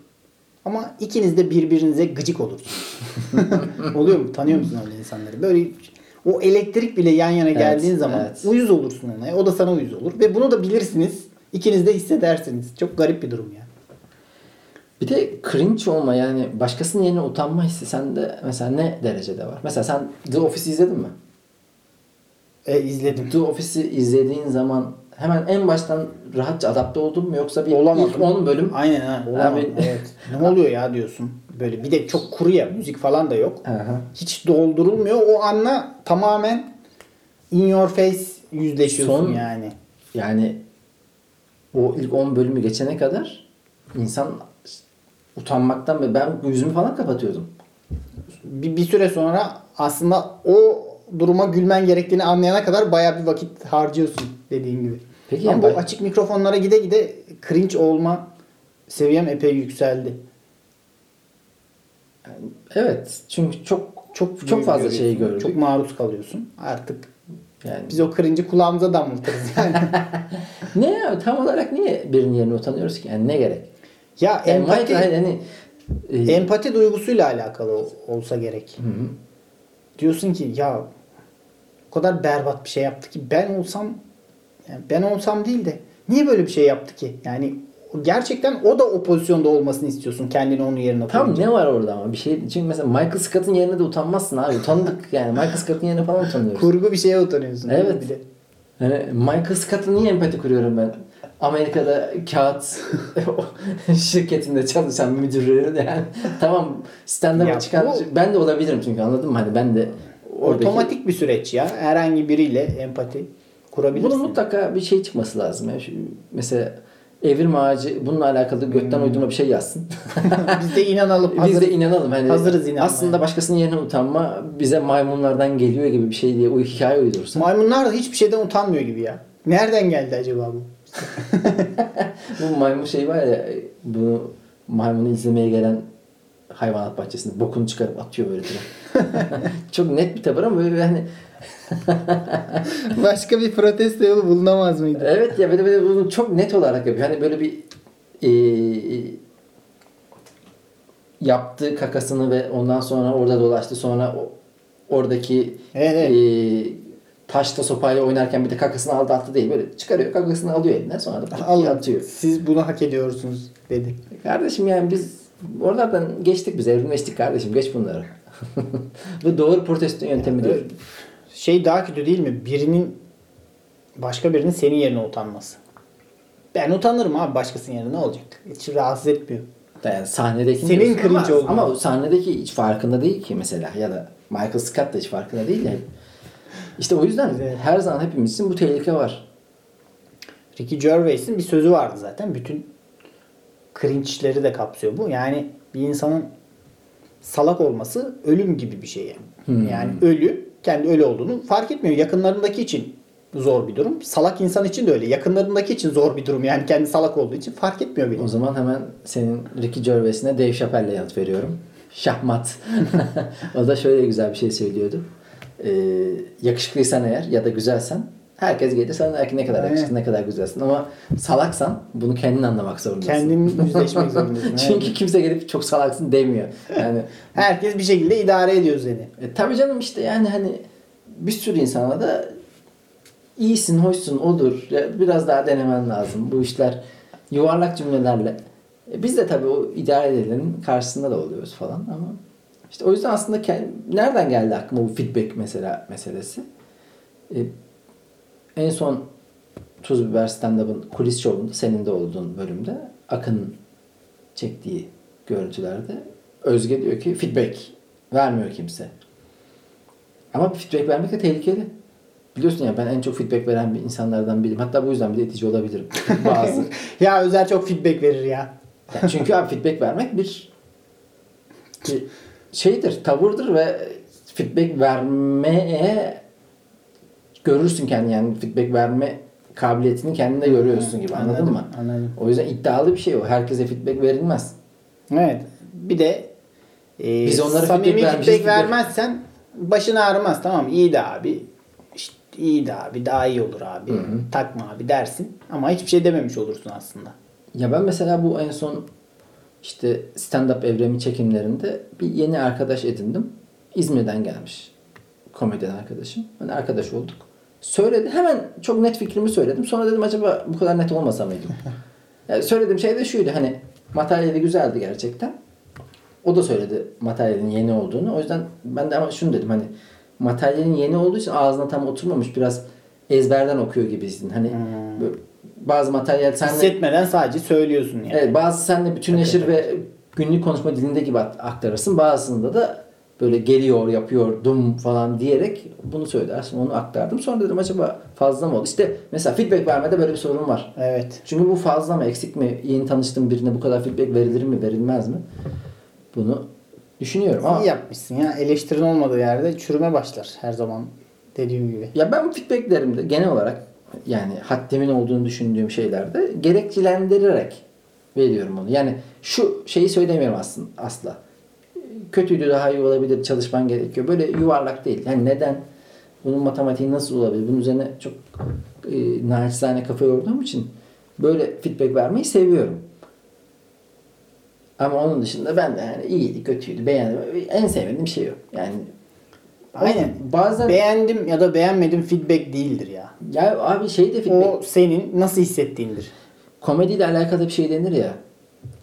Ama ikiniz de birbirinize gıcık olursunuz. *laughs* Oluyor mu? Tanıyor musun öyle insanları? Böyle o elektrik bile yan yana geldiğin zaman evet. uyuz olursun ona. O da sana uyuz olur. Ve bunu da bilirsiniz. İkiniz de hissedersiniz. Çok garip bir durum ya. Bir de cringe olma yani başkasının yerine utanma hissi sende mesela ne derecede var? Mesela sen The Office izledin mi? E, izledim. The Office'i izlediğin zaman hemen en baştan rahatça adapte oldun mu yoksa bir Olamadım. ilk 10 bölüm Aynen ha. Abi- evet. *laughs* Ne oluyor ya diyorsun. Böyle bir de çok kuru ya müzik falan da yok. Aha. Hiç doldurulmuyor. O anla tamamen in your face yüzleşiyorsun Son- yani. Yani o ilk 10 bölümü geçene kadar insan utanmaktan ve ben yüzümü falan kapatıyordum. Bir, bir süre sonra aslında o duruma gülmen gerektiğini anlayana kadar bayağı bir vakit harcıyorsun dediğin gibi. Peki Ama yani bu ben- açık mikrofonlara gide gide cringe olma seviyem epey yükseldi. Evet. Çünkü çok çok çok fazla görüyorsun. şey gördük. Çok maruz kalıyorsun. Artık yani biz o cringe'i kulağımıza damlatırız yani. *laughs* ne ya tam olarak niye birinin yerine utanıyoruz ki? Yani ne gerek? ya Yani empati, hani e, empati duygusuyla alakalı ol- olsa gerek. Hı hı. Diyorsun ki ya o kadar berbat bir şey yaptı ki ben olsam yani ben olsam değil de niye böyle bir şey yaptı ki? Yani gerçekten o da o pozisyonda olmasını istiyorsun kendini onun yerine Tam koyunca. ne var orada ama bir şey çünkü mesela Michael Scott'ın yerine de utanmazsın abi. Utandık *laughs* yani Michael Scott'ın yerine falan utanıyoruz. Kurgu bir şeye utanıyorsun. Evet. bir de? Yani Michael Scott'a niye empati kuruyorum ben? Amerika'da kağıt *laughs* şirketinde çalışan müdürleri de yani *laughs* tamam stand-up'a Ya çıkan bu- ben de olabilirim çünkü anladın mı? Hani ben de oradaki Otomatik bir süreç ya. Herhangi biriyle empati kurabilirsin. bunun mutlaka bir şey çıkması lazım. Yani şu, mesela Evrim Ağacı bununla alakalı gökten uydurma bir şey yazsın. *laughs* Biz de inanalım. *laughs* Biz hazır- de inanalım. Hani hazırız inanmaya. Aslında başkasının yerine utanma bize maymunlardan geliyor gibi bir şey diye o hikaye uydursa. Maymunlar da hiçbir şeyden utanmıyor gibi ya. Nereden geldi acaba bu? *laughs* Bu maymun şey var ya bu maymunu izlemeye gelen hayvanat bahçesinde bokunu çıkarıp atıyor böyle. Çok net bir tavır ama böyle hani *laughs* Başka bir protesto yolu bulunamaz mıydı? evet ya böyle, böyle bunu çok net olarak yapıyor. Hani böyle bir e, yaptığı kakasını ve ondan sonra orada dolaştı. Sonra o, oradaki Evet, evet. e, taşla sopayla oynarken bir de kakasını aldı attı değil. Böyle çıkarıyor kakasını alıyor eline sonra da Alın. atıyor. Siz bunu hak ediyorsunuz dedi. Kardeşim yani biz oralardan geçtik biz evrimleştik kardeşim geç bunları. *laughs* Bu doğru protesto yöntemi değil. Şey daha kötü değil mi? Birinin başka birinin senin yerine utanması. Ben utanırım abi başkasının yerine ne olacak? Hiç rahatsız etmiyor. Yani sahnedeki Senin diyorsun cringe ama, sahnedeki hiç farkında değil ki mesela ya da Michael Scott da hiç farkında değil ya. İşte o yüzden Evet. her zaman hepimiz için bu tehlike var. Ricky Gervais'in bir sözü vardı zaten. Bütün cringe'leri de kapsıyor bu. Yani bir insanın salak olması ölüm gibi bir şey yani. Hmm. Yani ölü kendi ölü olduğunu fark etmiyor. Yakınlarındaki için zor bir durum. Salak insan için de öyle. Yakınlarındaki için zor bir durum. Yani kendi salak olduğu için fark etmiyor bile. O zaman hemen senin Ricky Gervais'ine Dave Chappelle'le yanıt veriyorum. Şahmat. *laughs* o da şöyle güzel bir şey söylüyordu. Ee, yakışıklıysan eğer ya da güzelsen herkes gelir sana der ki ne kadar yakışıklı ne kadar güzelsin ama salaksan bunu kendin anlamak zorundasın. Kendin *laughs* yüzleşmek zorundasın. Çünkü kimse gelip çok salaksın demiyor. Yani *laughs* Herkes bir şekilde idare ediyor seni. e, tabii canım işte yani hani bir sürü insana da iyisin, hoşsun, olur. Ya, biraz daha denemen lazım. Bu işler yuvarlak cümlelerle. E, biz de tabii o idare edilenin karşısında da oluyoruz falan ama işte o yüzden aslında nereden geldi aklıma bu feedback mesela meselesi? E, en son Tuz Biber Stand-Up'ın kulis şovunda senin de olduğun bölümde Akın'ın çektiği görüntülerde Özge diyor ki feedback vermiyor kimse. Ama feedback vermek de tehlikeli. Biliyorsun ya ben en çok feedback veren bir insanlardan biriyim. Hatta bu yüzden bir de itici olabilirim. *laughs* Bazı. ya Özer çok feedback verir ya. Ya çünkü abi feedback vermek bir, bir şeydir, tavırdır ve feedback vermeye görürsün kendini yani feedback verme kabiliyetini kendinde görüyorsun gibi anladın Anladım, mı? anladım. O yüzden iddialı bir şey o. Herkese feedback verilmez. Evet. Bir de e, Biz onlara samimi feedback feedback, feedback- vermezsen başın ağrımaz. Tamam iyi de abi. İşte iyi de abi daha iyi olur abi. Takma abi dersin. Ama hiçbir şey dememiş olursun aslında. Ya ben mesela bu en son işte stand-up evremi çekimlerinde bir yeni arkadaş edindim. İzmir'den gelmiş. Komedyen arkadaşım. Hani arkadaş olduk. Söyledi. Hemen çok net fikrimi söyledim. Sonra dedim acaba bu kadar net olmasa mıydım? *laughs* yani söylediğim şey de şuydu. Hani materyali güzeldi gerçekten. O da söyledi materyalin yeni olduğunu. O yüzden ben de ama şunu dedim hani materyalin yeni olduğu için ağzına tam oturmamış biraz ezberden okuyor gibisin. Hani böyle bazı materyal senle Hissetmeden sadece söylüyorsun yani. Evet bazı seninle bütünleşir ve günlük konuşma dilinde gibi aktarırsın. Bazısında da böyle geliyor, yapıyor, dum falan diyerek bunu söylersin. Onu aktardım. Sonra dedim acaba fazla mı oldu? İşte mesela feedback vermede böyle bir sorun var. Evet. Çünkü bu fazla mı, eksik mi? Yeni tanıştığım birine bu kadar feedback verilir mi, verilmez mi? Bunu düşünüyorum ama İyi yapmışsın ya. Eleştirin olmadığı yerde çürüme başlar her zaman dediğim gibi. Ya ben feedbacklerimde genel olarak yani haddimin olduğunu düşündüğüm şeylerde gerekçelendirerek veriyorum onu. Yani şu şeyi söylemiyorum aslında asla. Kötüydü daha iyi olabilir çalışman gerekiyor. Böyle yuvarlak değil. Yani neden? Bunun matematiği nasıl olabilir? Bunun üzerine çok e, naçizane kafa yorduğum için böyle feedback vermeyi seviyorum. Ama onun dışında ben de yani iyiydi, kötüydü, beğendim. En sevmediğim şey yok. Yani Aynen. bazen Beğendim ya da beğenmedim feedback değildir ya. ya abi şey de feedback O senin nasıl hissettiğindir. komediyle alakalı bir şey denir ya.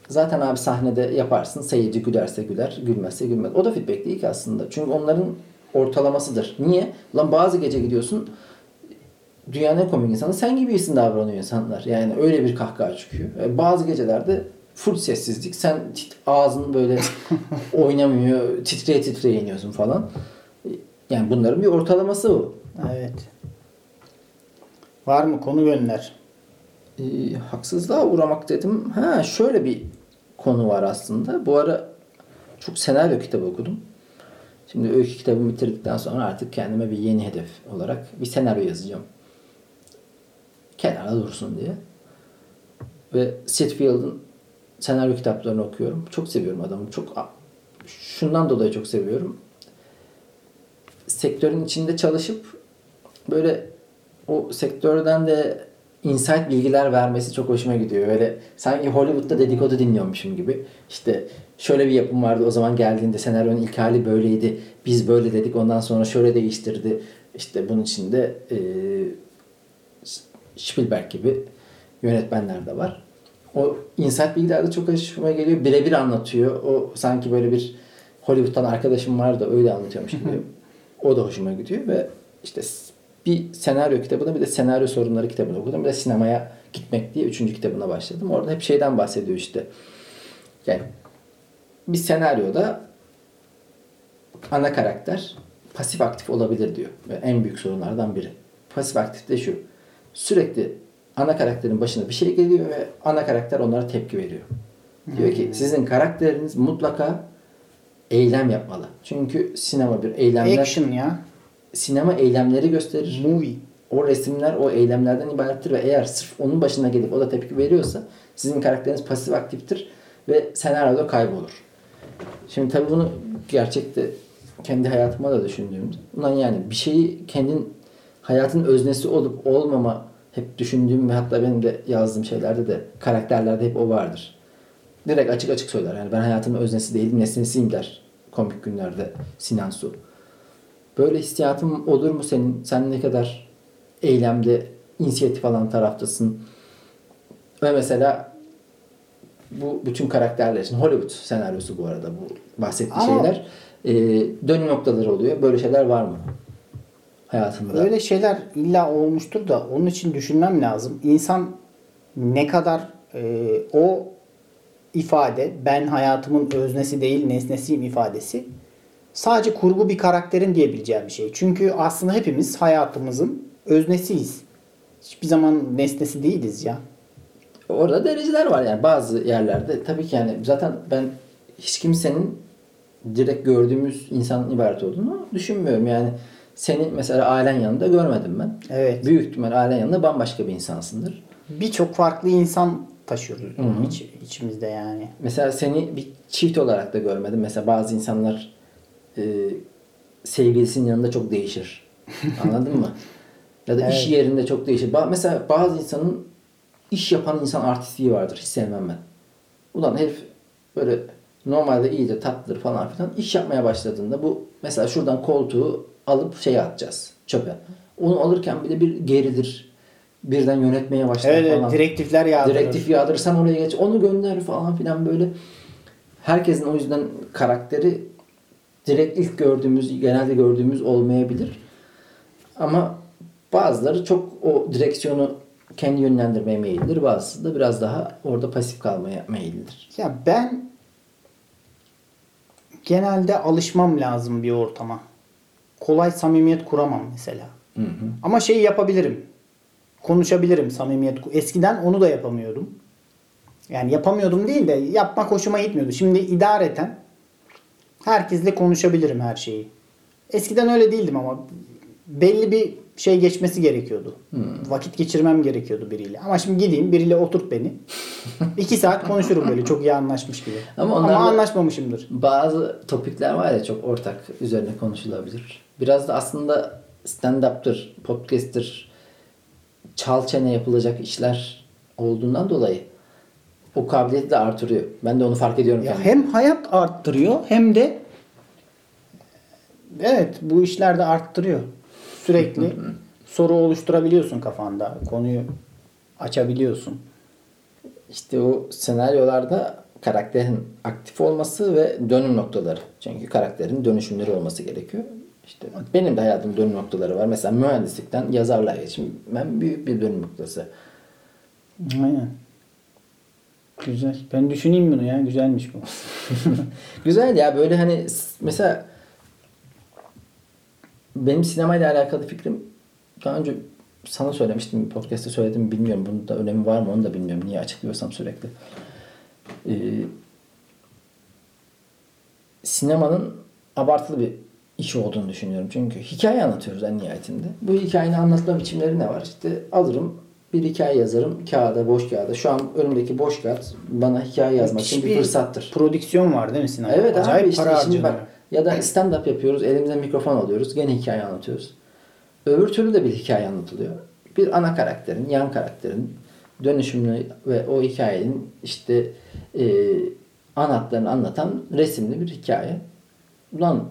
Zaten abi sahnede yaparsın. Seyirci gülerse güler, gülmezse gülmez. O da feedback değil ki aslında. Çünkü onların ortalamasıdır. Niye? Lan bazı gece gidiyorsun dünyanın en komik insanı sen gibisin davranıyor insanlar. Yani öyle bir kahkaha çıkıyor. E, Bazı gecelerde full sessizlik. Sen tit- ağzın böyle *laughs* oynamıyor. Titreye titreye iniyorsun falan. Yani bunların bir ortalaması bu. Evet. Var mı konu gönder. e, haksızlığa uğramak dedim. Ha şöyle bir konu var aslında. Bu ara çok senaryo kitabı okudum. Şimdi öykü kitabımı bitirdikten sonra artık kendime bir yeni hedef olarak bir senaryo yazacağım. Kenara dursun diye. Ve Sitfield'ın senaryo kitaplarını okuyorum. Çok seviyorum adamı. Çok şundan dolayı çok seviyorum. Sektörün içinde çalışıp böyle o sektörden de insight bilgiler vermesi çok hoşuma gidiyor. Böyle sanki Hollywood'da dedikodu dinliyormuşum gibi. İşte şöyle bir yapım vardı o zaman geldiğinde senaryonun ilk hali böyleydi. Biz böyle dedik ondan sonra şöyle değiştirdi. İşte bunun içinde e, Spielberg gibi yönetmenler de var. O insight bilgiler de çok hoşuma geliyor. Birebir anlatıyor. O sanki böyle bir Hollywood'dan arkadaşım var da öyle anlatıyormuş gibi. o da hoşuma gidiyor ve işte bir senaryo kitabını bir de senaryo sorunları kitabını okudum. Bir de sinemaya gitmek diye üçüncü kitabına başladım. Orada hep şeyden bahsediyor işte. Yani bir senaryoda ana karakter pasif aktif olabilir diyor. Ve en büyük sorunlardan biri. Pasif aktif de şu. Sürekli ana karakterin başına bir şey geliyor ve ana karakter onlara tepki veriyor. Diyor ki sizin karakteriniz mutlaka eylem yapmalı. Çünkü sinema bir eylemler Action ya. Sinema eylemleri gösterir. Movie. O resimler o eylemlerden ibarettir ve eğer sırf onun başına gelip o da tepki veriyorsa sizin karakteriniz pasif aktiftir ve senaryoda kaybolur. Şimdi tabii bunu gerçekte kendi hayatıma da düşündüğümde ulan yani bir şeyi kendin hayatın öznesi olup olmama hep düşündüğüm ve hatta benim de yazdığım şeylerde de karakterlerde hep o vardır. Direkt açık açık söyler. Yani ben hayatımın öznesi değilim nesnesiyim der. Komik günlerde Sinan Su. Böyle hissiyatın olur mu senin? Sen ne kadar eylemde inisiyatif alan taraftasın? Ve mesela bu bütün karakterler için Hollywood senaryosu bu arada bu bahsettiği Ama- şeyler e, dönüm noktaları oluyor. Böyle şeyler var mı? Hayatında. Öyle şeyler illa olmuştur da onun için düşünmem lazım. İnsan ne kadar e, o ifade ben hayatımın öznesi değil nesnesiyim ifadesi sadece kurgu bir karakterin diyebileceği bir şey. Çünkü aslında hepimiz hayatımızın öznesiyiz. Hiçbir zaman nesnesi değiliz ya. Orada dereceler var yani bazı yerlerde. Tabii ki yani zaten ben hiç kimsenin direkt gördüğümüz insanın ibaret olduğunu düşünmüyorum. Yani seni mesela ailen yanında görmedim ben. Evet. Büyük ihtimal ailen yanında bambaşka bir insansındır. Birçok farklı insan taşıyoruz iç, içimizde yani. Mesela seni bir çift olarak da görmedim. Mesela bazı insanlar e, sevgilisinin yanında çok değişir. *laughs* Anladın mı? Ya da iş Evet. yerinde çok değişir. Ba- Mesela bazı insanın iş yapan insan artistliği vardır. Hiç sevmem ben. Ulan herif böyle normalde iyidir, tatlıdır falan filan. İş yapmaya başladığında bu mesela şuradan koltuğu alıp şeye atacağız. Çöpe. Onu alırken bile bir gerilir. Birden yönetmeye başlar evet falan. direktifler yağdırır. Direktif yağdırırsan oraya geç. Onu gönder falan filan böyle. Herkesin o yüzden karakteri direkt ilk gördüğümüz, genelde gördüğümüz olmayabilir. Ama bazıları çok o direksiyonu kendi yönlendirmeye meyillidir. Bazısı da biraz daha orada pasif kalmaya meyillidir. Ya ben genelde alışmam lazım bir ortama. Kolay samimiyet kuramam mesela. Hı hı. Ama şeyi yapabilirim. Konuşabilirim samimiyet. Eskiden onu da yapamıyordum. Yani yapamıyordum değil de yapmak hoşuma gitmiyordu. Şimdi idareten herkesle konuşabilirim her şeyi. Eskiden öyle değildim ama belli bir şey geçmesi gerekiyordu. Vakit geçirmem gerekiyordu biriyle. Ama şimdi gideyim biriyle oturt beni. İki saat konuşurum böyle çok iyi anlaşmış gibi. Ama Ama, anlaşmamışımdır. Bazı topikler var ya çok ortak üzerine konuşulabilir. Biraz da aslında stand-up'tır, podcast'tir, çal çene yapılacak işler olduğundan dolayı o kabiliyeti de artırıyor. Ben de onu fark ediyorum. Ya hem hayat arttırıyor hem de evet bu işler de arttırıyor. Sürekli soru oluşturabiliyorsun kafanda. Konuyu açabiliyorsun. İşte o senaryolarda karakterin aktif olması ve dönüm noktaları. Çünkü karakterin dönüşümleri olması gerekiyor. İşte benim de hayatımda dönüm noktaları var. Mesela mühendislikten yazarlığa geçmem büyük bir dönüm noktası. Aynen. Güzel. Ben düşüneyim bunu ya. Güzelmiş bu. *laughs* Güzel ya böyle hani mesela benim sinemayla alakalı fikrim daha önce sana söylemiştim podcast'te söyledim bilmiyorum. Bunun da önemi var mı onu da bilmiyorum. Niye açıklıyorsam sürekli. Ee, sinemanın abartılı bir iş olduğunu düşünüyorum. Çünkü hikaye anlatıyoruz en nihayetinde. Bu hikayenin anlatma biçimleri ne var? İşte alırım bir hikaye yazarım kağıda, boş kağıda. Şu an önümdeki boş kağıt bana hikaye yazmak için bir fırsattır. Prodüksiyon var değil mi sinemada? Evet Acayip abi işte para şimdi bak ya da stand up yapıyoruz elimize mikrofon alıyoruz gene hikaye anlatıyoruz. Öbür türlü de bir hikaye anlatılıyor. Bir ana karakterin, yan karakterin dönüşümünü ve o hikayenin işte e, anahtarını anlatan resimli bir hikaye. Ulan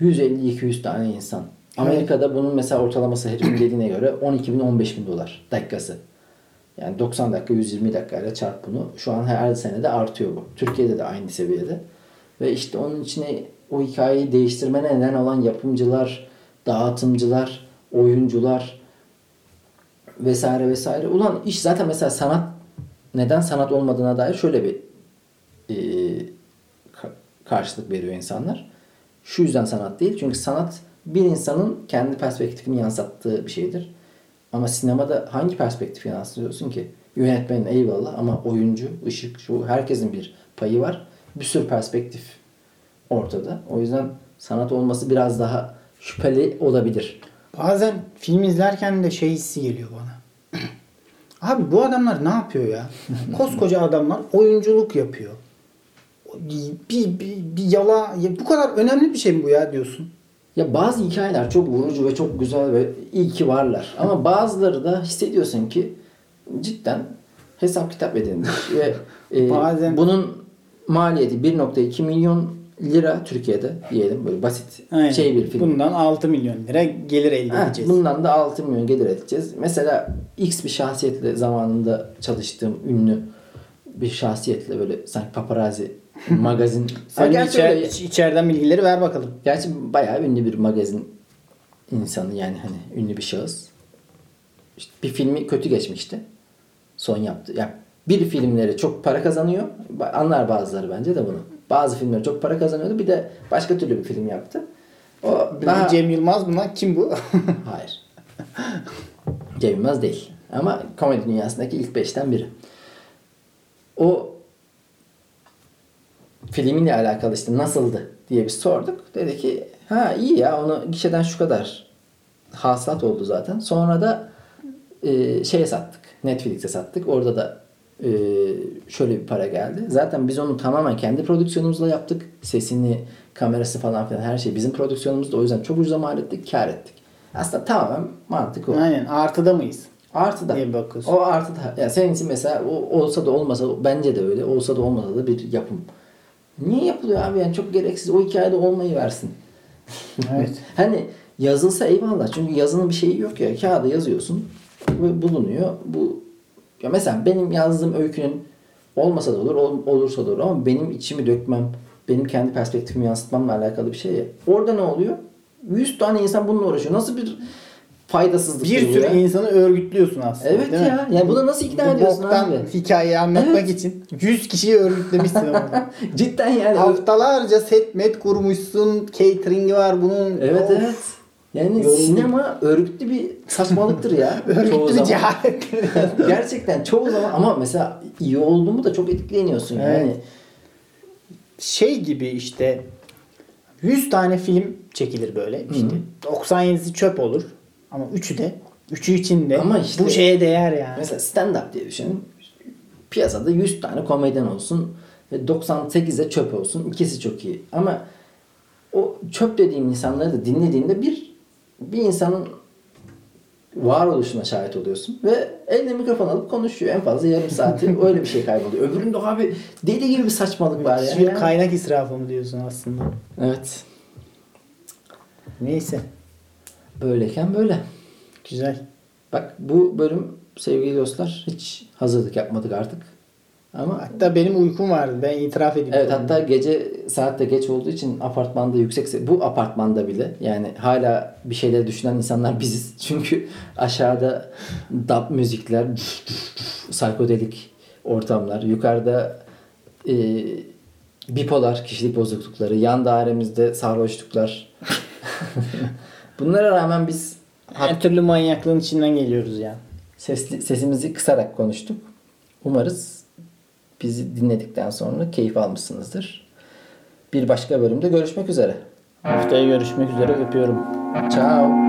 150-200 tane insan. Amerika'da bunun mesela ortalaması herifin dediğine göre 12 bin 15 bin dolar dakikası. Yani 90 dakika 120 dakikayla çarp bunu. Şu an her sene de artıyor bu. Türkiye'de de aynı seviyede. Ve işte onun içine o hikayeyi değiştirmene neden olan yapımcılar, dağıtımcılar, oyuncular vesaire vesaire. Ulan iş zaten mesela sanat neden sanat olmadığına dair şöyle bir e, ka- karşılık veriyor insanlar. Şu yüzden sanat değil. Çünkü sanat bir insanın kendi perspektifini yansıttığı bir şeydir. Ama sinemada hangi perspektifi yansıtıyorsun ki? Yönetmenin eyvallah ama oyuncu, ışık, şu herkesin bir payı var. Bir sürü perspektif ortada. O yüzden sanat olması biraz daha şüpheli olabilir. Bazen film izlerken de şey hissi geliyor bana. *clears throat* Abi bu adamlar ne yapıyor ya? *laughs* Koskoca adamlar oyunculuk yapıyor. Bir, bir, bir yala ya bu kadar önemli bir şey mi bu ya diyorsun? Ya bazı hikayeler çok vurucu ve çok güzel ve iyi ki varlar. Ama bazıları da hissediyorsun ki cidden hesap kitap edilmiş ve *laughs* e, Bazen- bunun maliyeti 1.2 milyon lira Türkiye'de diyelim böyle basit Aynen. şey bir film. Bundan 6 milyon lira gelir elde Ha, edeceğiz. bundan da 6 milyon gelir edeceğiz. Mesela X bir şahsiyetle zamanında çalıştığım ünlü bir şahsiyetle böyle sanki paparazzi magazin. Sen gerçi içer- öyle- iç- içeriden bilgileri ver bakalım. Gerçi bayağı ünlü bir magazin insanı yani hani ünlü bir şahıs. İşte bir filmi kötü geçmişti. Son yaptı. Yani bir filmleri çok para kazanıyor. Anlar bazıları bence de bunu. Bazı filmleri çok para kazanıyordu. Bir de başka türlü bir film yaptı. O daha... Cem Yılmaz mı lan? Kim bu? *laughs* Hayır. Cem Yılmaz değil. Ama komedi dünyasındaki ilk beşten biri. O filminle alakalı işte nasıldı diye bir sorduk. Dedi ki ha iyi ya onu gişeden şu kadar hasılat oldu zaten. Sonra da e, şeye sattık. Netflix'e sattık. Orada da e, şöyle bir para geldi. Zaten biz onu tamamen kendi prodüksiyonumuzla yaptık. Sesini, kamerası falan filan her şey bizim prodüksiyonumuzda. O yüzden çok ucuza mal ettik, kar ettik. Aslında tamamen mantık o. Aynen artıda mıyız? Artı da. Diye bakıyorsun. O artı da. Ya senin için mesela o olsa da olmasa bence de öyle. Olsa da olmasa da bir yapım. Niye yapılıyor abi yani çok gereksiz. O hikayede olmayı versin. Evet. *laughs* hani yazılsa eyvallah. Çünkü yazının bir şeyi yok ya. Kağıda yazıyorsun ve bulunuyor. Bu ya mesela benim yazdığım öykünün olmasa da olur, ol- olursa da olur ama benim içimi dökmem, benim kendi perspektifimi yansıtmamla alakalı bir şey ya. Orada ne oluyor? 100 tane insan bununla uğraşıyor. Nasıl bir faydasızlıktır Bir sürü ya. insanı örgütlüyorsun aslında Evet değil mi? ya. Yani buna nasıl ikna Bu ediyorsun abi? hikayeyi anlatmak Evet. için 100 kişiyi örgütlemişsin ama. *laughs* Cidden yani. Haftalarca set met kurmuşsun. Catering'i var bunun. Evet Of. evet. Yani Yoruldum. sinema örgütlü bir saçmalıktır ya. *laughs* Örgütlü bir cehalettir. *laughs* Gerçekten çoğu zaman ama mesela iyi oldu mu da çok etkileniyorsun yani. Evet. şey gibi işte 100 tane film çekilir böyle işte. 97'si çöp olur ama 3'ü de 3'ü için de Ama işte- bu şeye değer yani. Mesela stand up diye düşünün. Piyasada 100 tane komedyen olsun ve 98'e çöp olsun. İkisi çok iyi. Ama o çöp dediğim insanları da dinlediğinde bir bir insanın varoluşuna şahit oluyorsun ve eline mikrofon alıp konuşuyor. En fazla yarım saati *laughs* öyle bir şey kayboluyor. Öbüründe abi deli gibi bir saçmalık var ya. Bir Yani. kaynak israfı mı diyorsun aslında? Evet. Neyse. Böyleyken böyle. Güzel. Bak bu bölüm sevgili dostlar hiç hazırlık yapmadık artık. Ama Hatta benim uykum vardı. Ben itiraf edeyim. Evet hatta gece saat de geç olduğu için apartmanda yüksek se- bu apartmanda bile yani hala bir şeyler düşünen insanlar biziz. *laughs* Çünkü aşağıda dub müzikler, psikodelik ortamlar, yukarıda e, bipolar kişilik bozuklukları, yan dairemizde sarhoşluklar. *laughs* Bunlara rağmen biz her türlü manyaklığın içinden geliyoruz ya. sesli, sesimizi kısarak konuştuk. Umarız bizi dinledikten sonra keyif almışsınızdır. Bir başka bölümde görüşmek üzere. Haftaya görüşmek üzere. Öpüyorum. Ciao.